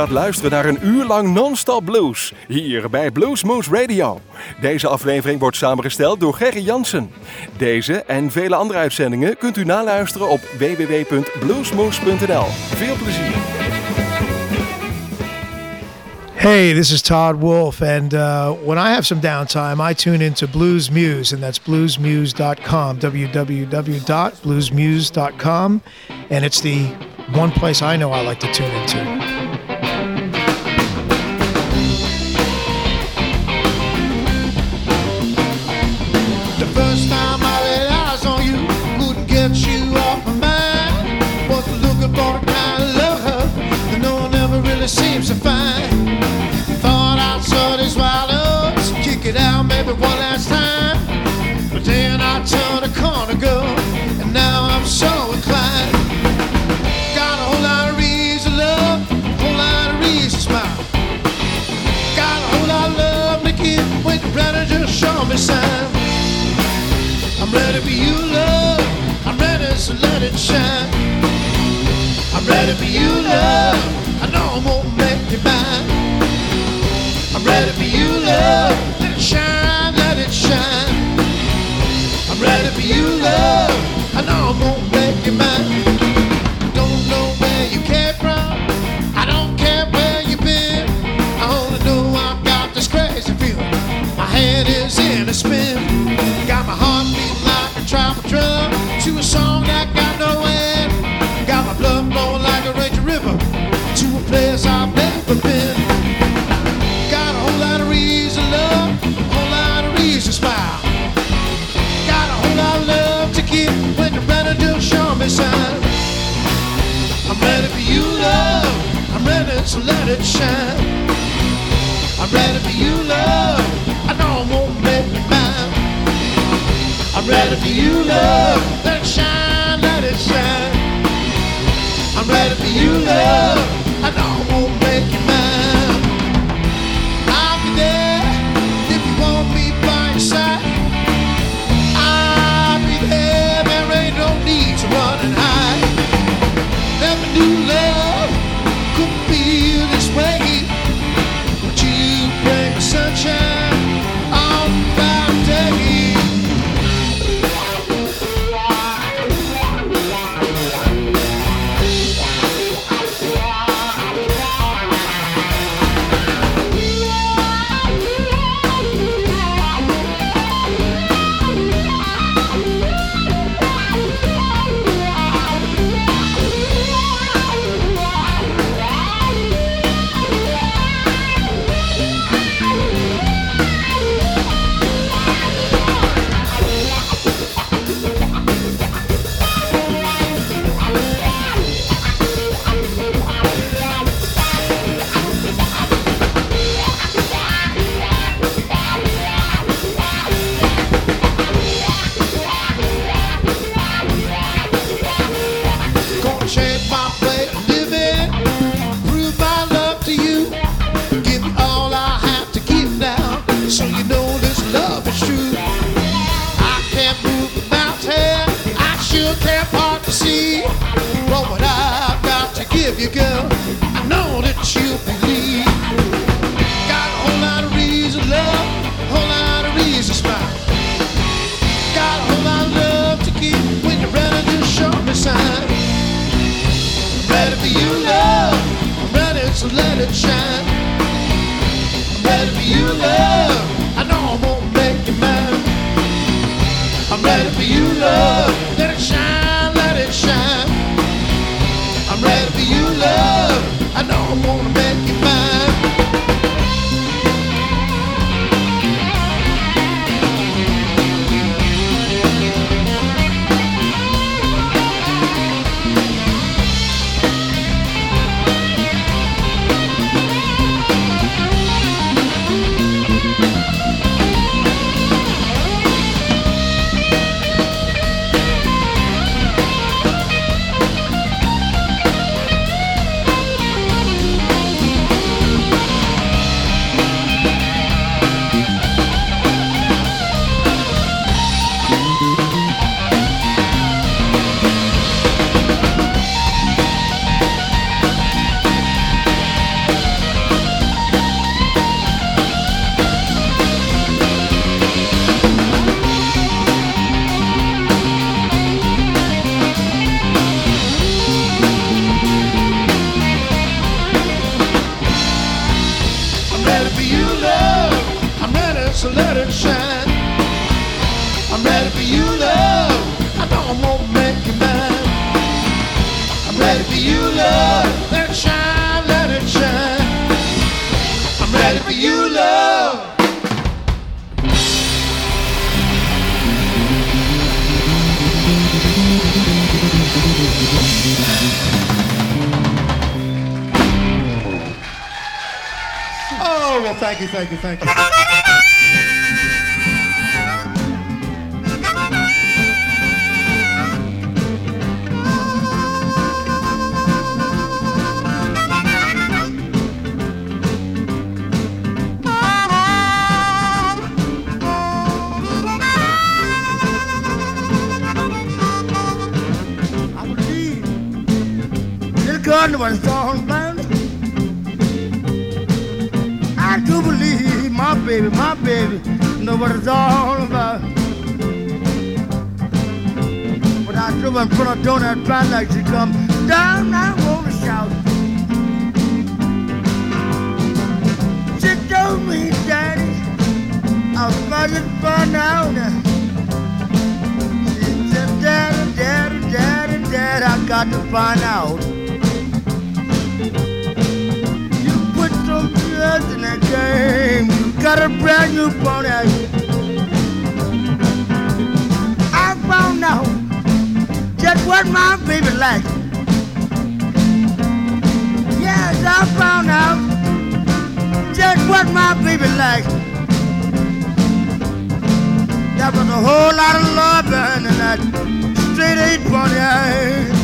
gaat luisteren naar een uur lang non-stop blues. Hier bij Blues Moose Radio. Deze aflevering wordt samengesteld door Gerry Jansen. Deze en vele andere uitzendingen kunt u naluisteren op www.bluesmoose.nl. Veel plezier. Hey, this is Todd Wolf, and uh, when I have some downtime, I tune into Blues Muse, and that's bluesmuse.com, www.bluesmuse.com, and it's the one place I know I like to tune into. I'm ready for you, love. I'm ready, so let it shine. I'm ready for you, love. I know I'm gonna make you mine. I'm ready for you, love. Let it shine, let it shine. I'm ready for you, love. I know I'm gonna. sunshine. I'm ready for you, love. I know I won't make you mine. I'm ready for you, love. Let it shine, let it shine. I'm ready for you, love. Thank you, thank you, thank you. I believe baby, my baby, know what it's all about. When I drove in front of Donut Brown like she come down, I wanna shout. She told me, Daddy, I'll find it by now. She said, Daddy, Daddy, Daddy, Daddy, I got to find out. You put some blood in that game. Got a brand new pony. I found out just what my baby likes. Yes, I found out just what my baby likes. There was a whole lot of love behind in that straight eight pony.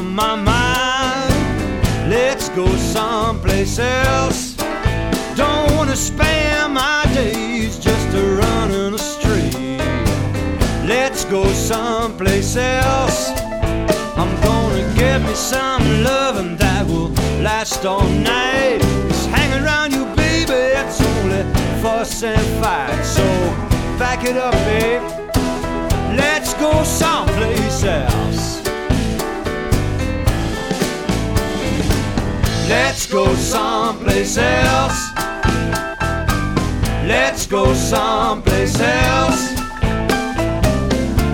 Of my mind. Let's go someplace else. Don't wanna spend my days just a running the street. Let's go someplace else. I'm gonna get me some loving that will last all night. Cause hanging around you, baby, it's only fuss and fight. So back it up, babe. Let's go someplace else. Let's go someplace else. Let's go someplace else.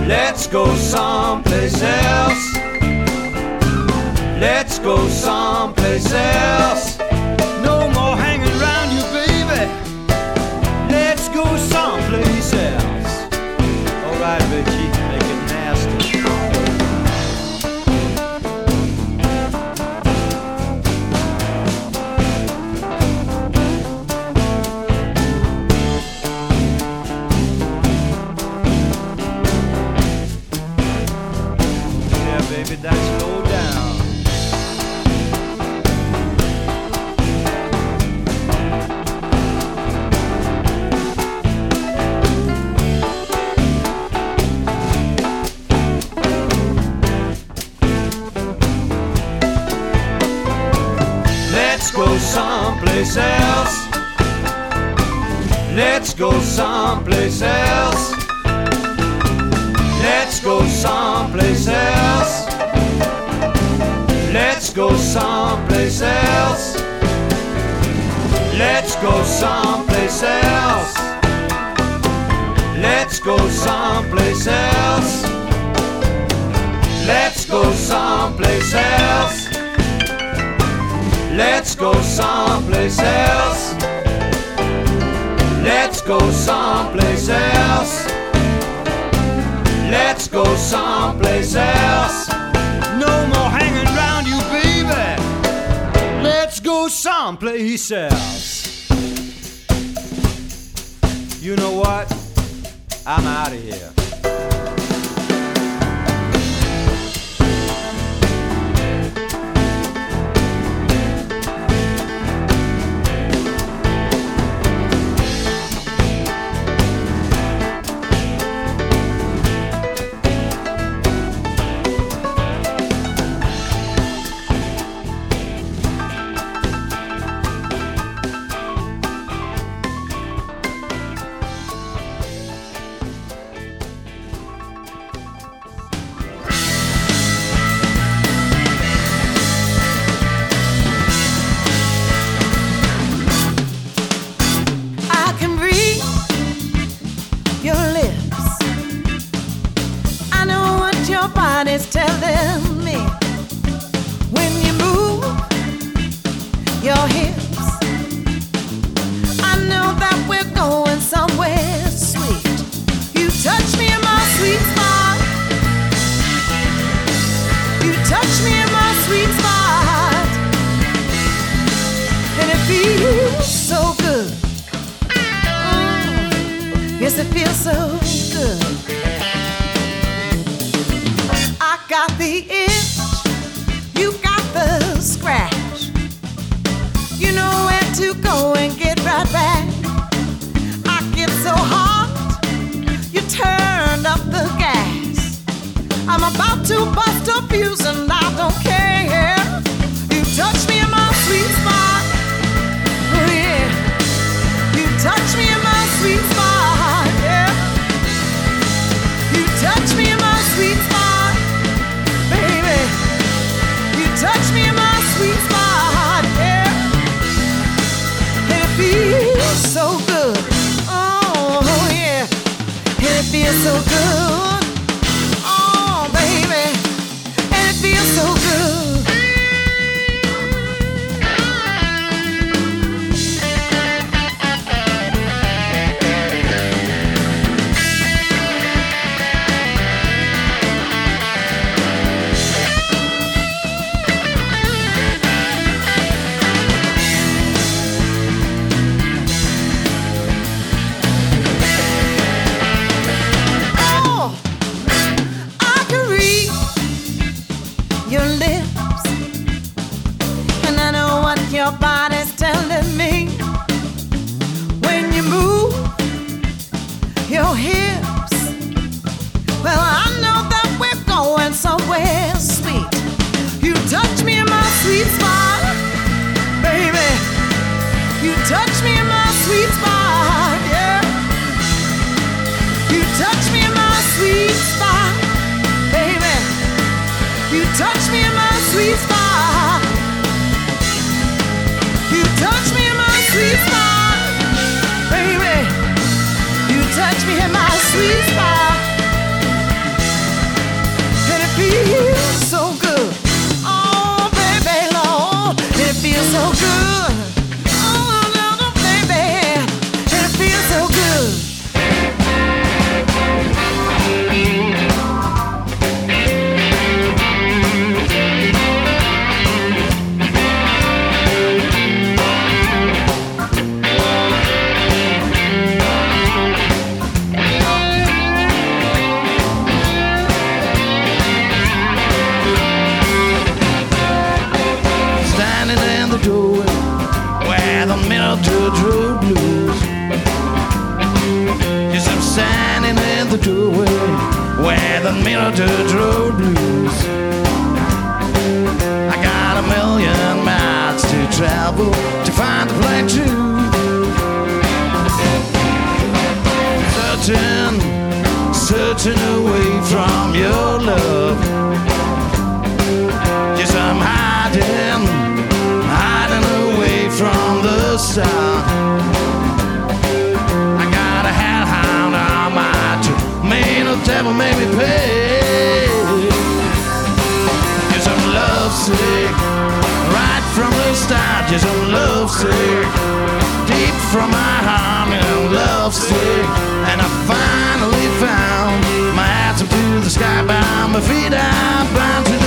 Let's go someplace else. Let's go someplace else. Someplace else. Let's go someplace else. Let's go someplace else. Let's go someplace else. Let's go someplace else. Let's go someplace else. Let's go someplace else. Let's go someplace else. Let's go someplace else. Let's go someplace else. No more hanging around you, baby. Let's go someplace else. You know what? I'm out of here. It feels so good. I got the itch, you got the scratch. You know where to go and get right back. I get so hot, you turned up the gas. I'm about to bust a fuse and I don't care. You touch me in my sweet spot. Oh yeah. You touch me in my sweet spot, feel so good. You touch me in my sweet spot, baby. You touch me in my sweet spot. You touch me in my sweet spot, baby. You touch me in my sweet spot. Can it be? love. Yes, I'm hiding, hiding away from the sun. I got a hat hound on my toe. Man, the devil made me pay. Yes, I'm lovesick, right from the start. Yes, I'm lovesick deep from my heart I'm lovesick and I finally found up to the sky by my feet. I'm bound to the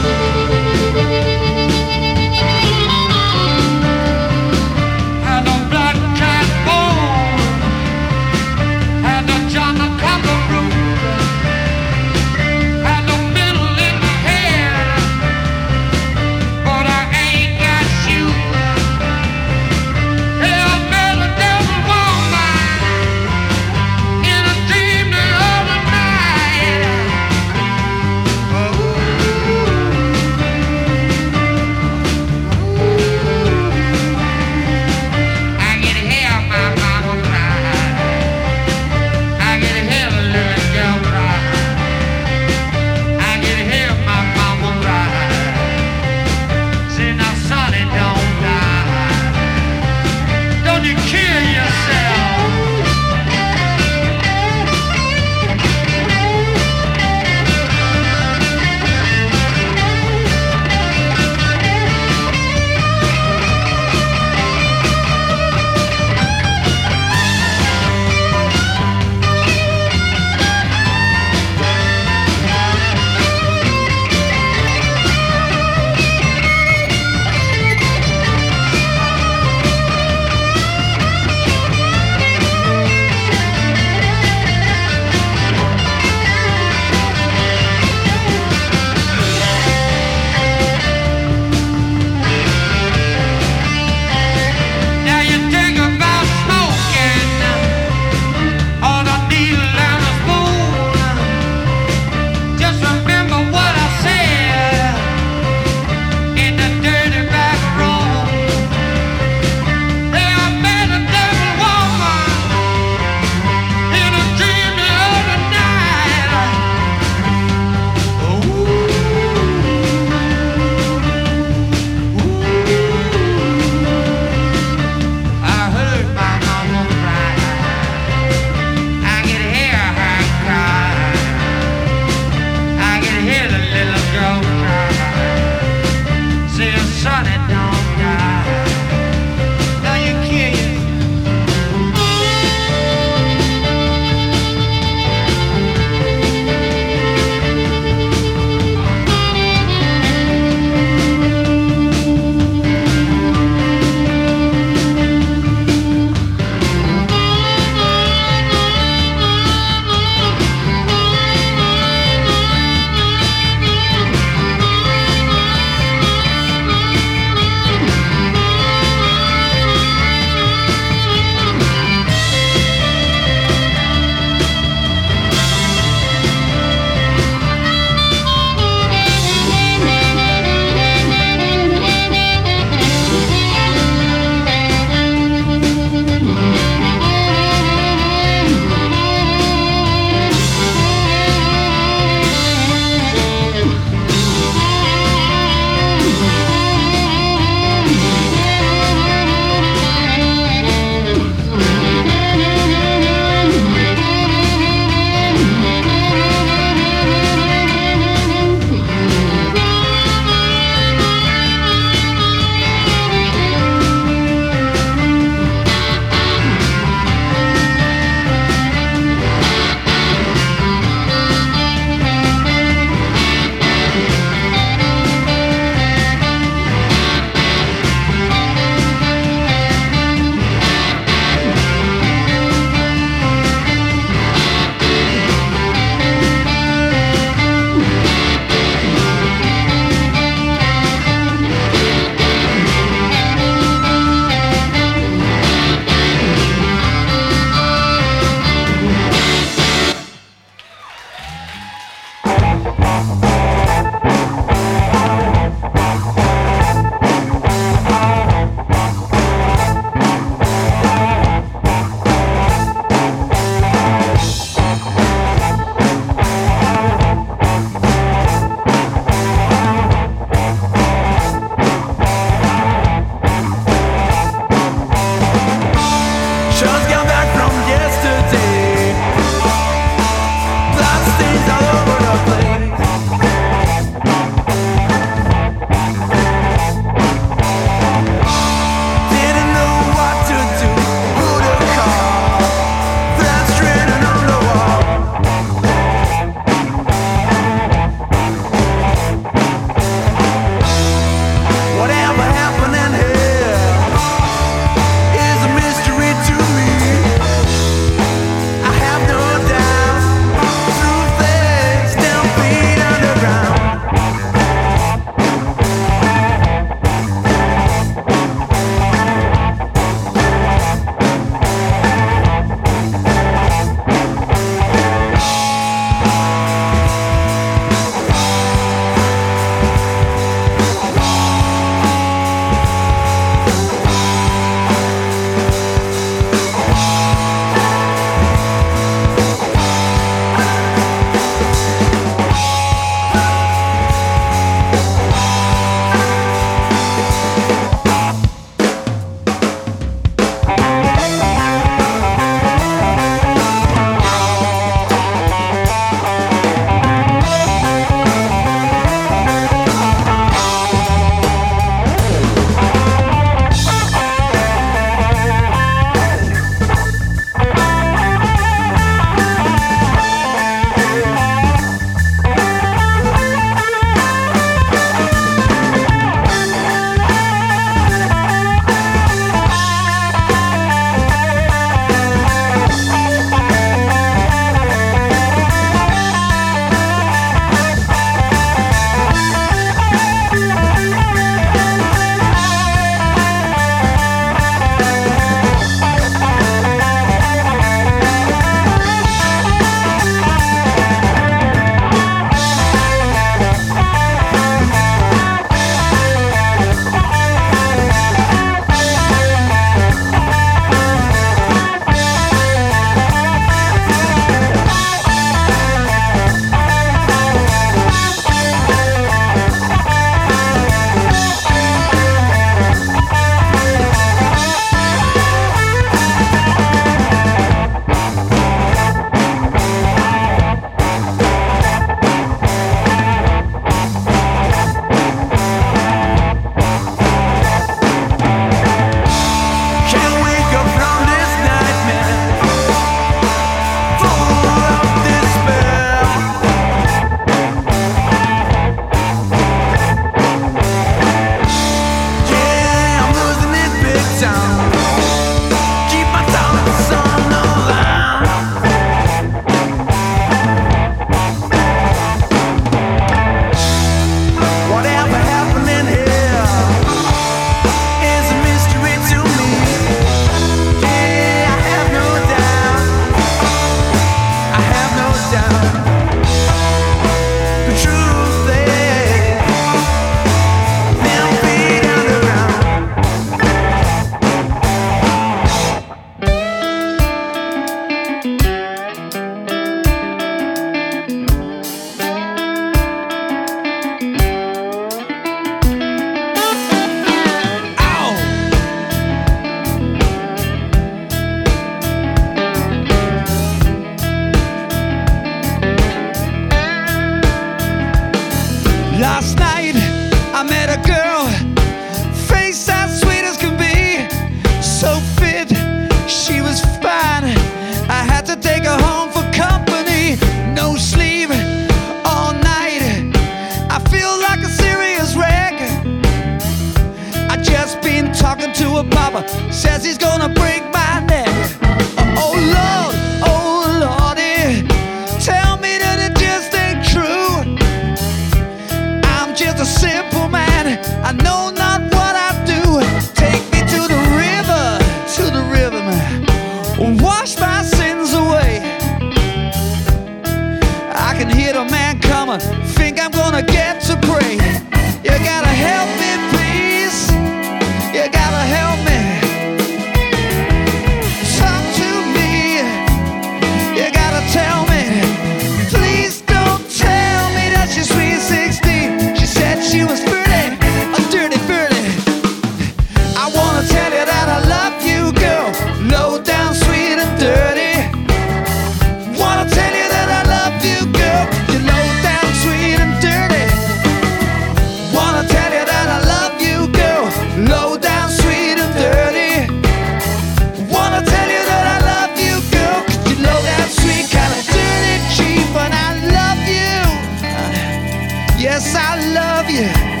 I love you.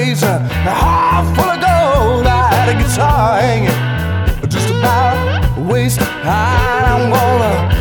A half full of gold. I had a guitar hanging just about waist high. I'm gonna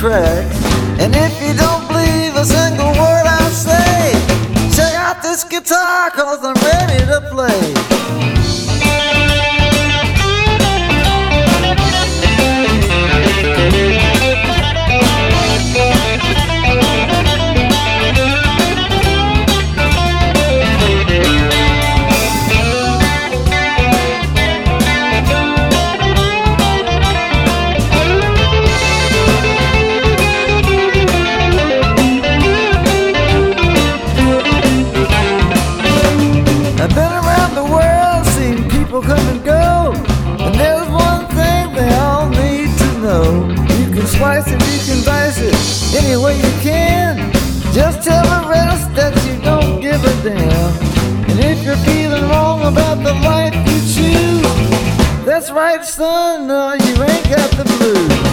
tracks. And if you don't believe a single word I say, check out this guitar, cause I'm the life you choose. That's right, son, no, you ain't got the blues.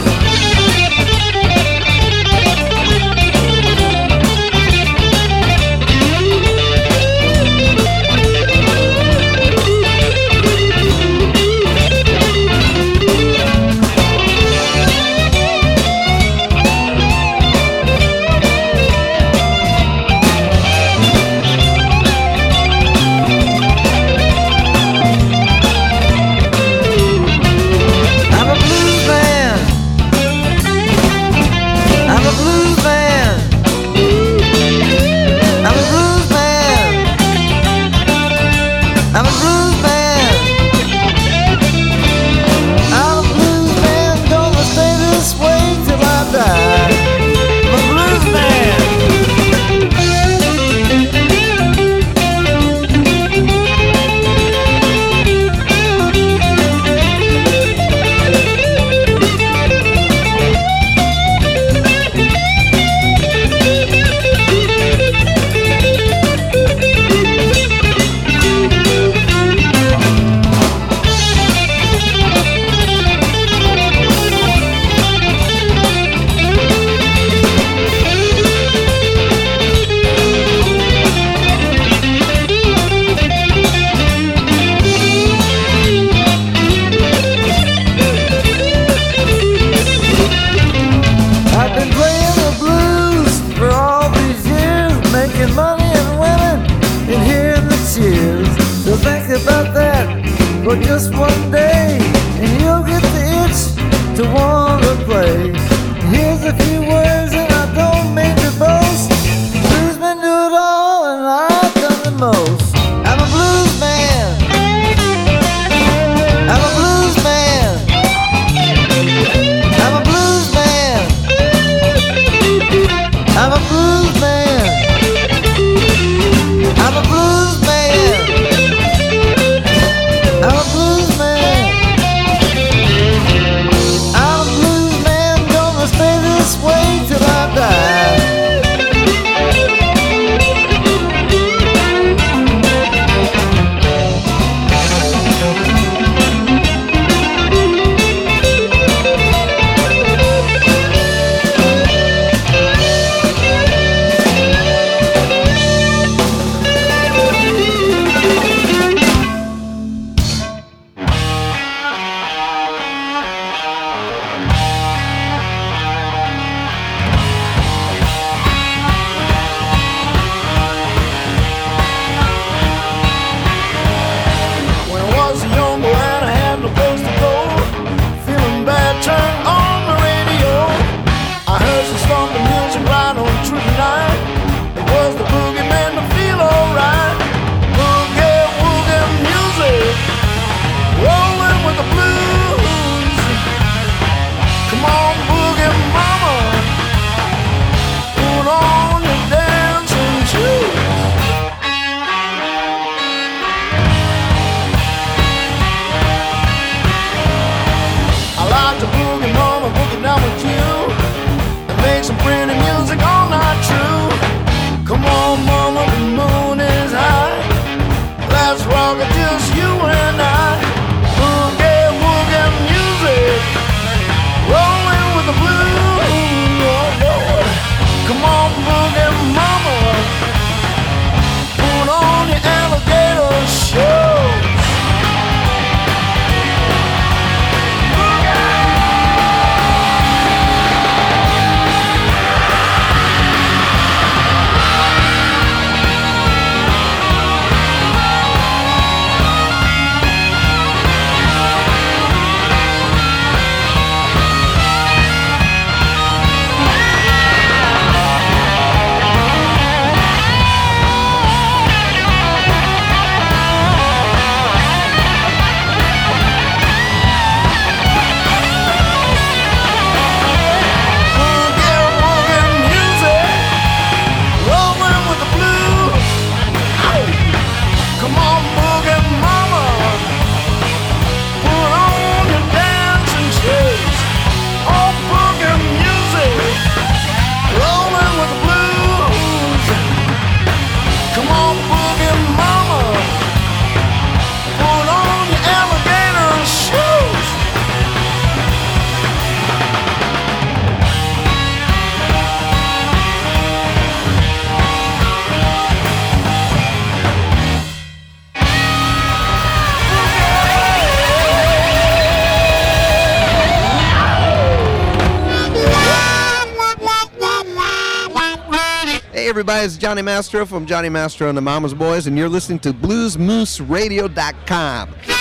guys, Johnny Mastro from Johnny Mastro and the Mamas Boys, and you're listening to BluesMooseRadio.com.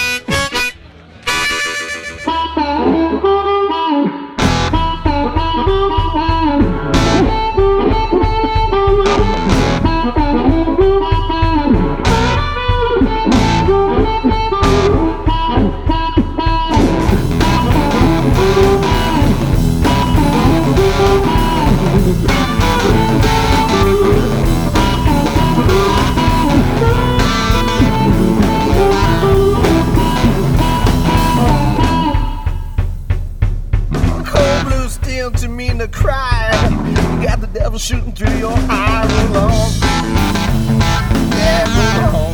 a. You got the devil shooting through your eyes alone. Yeah, alone.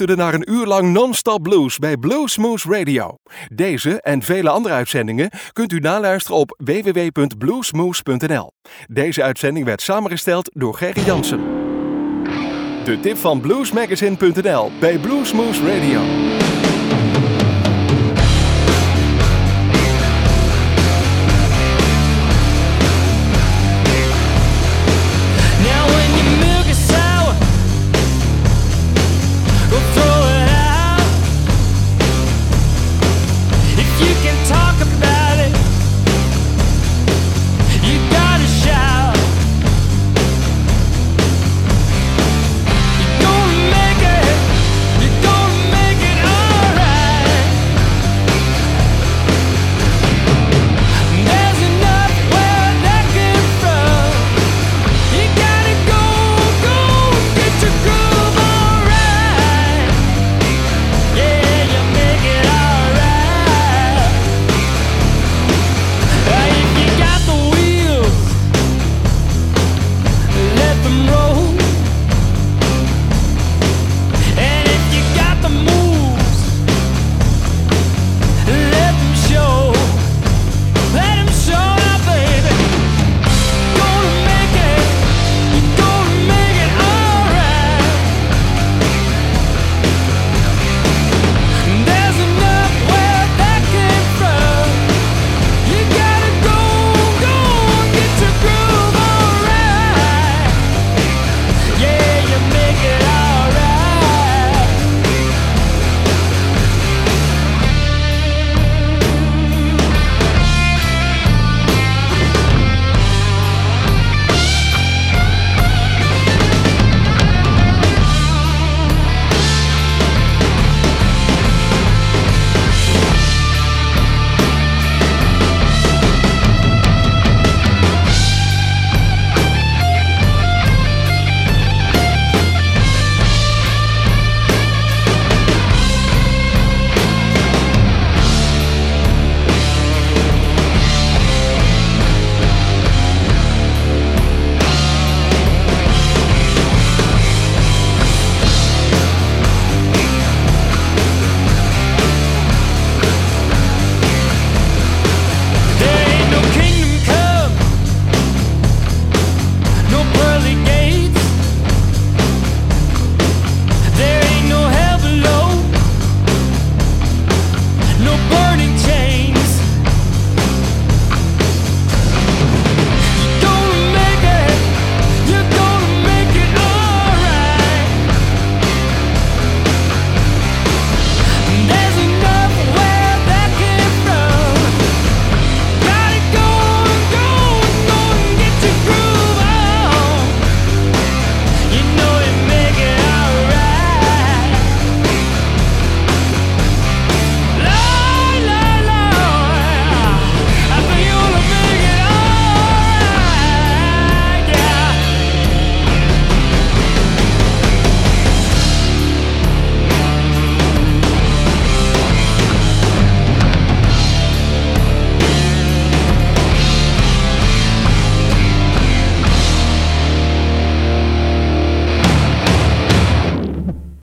Luisterde naar een uur lang non-stop blues bij Bluesmoose Radio. Deze en vele andere uitzendingen kunt u naluisteren op www.bluesmoose.nl. Deze uitzending werd samengesteld door Gerry Jansen. De tip van bluesmagazine.nl bij Bluesmoose Radio.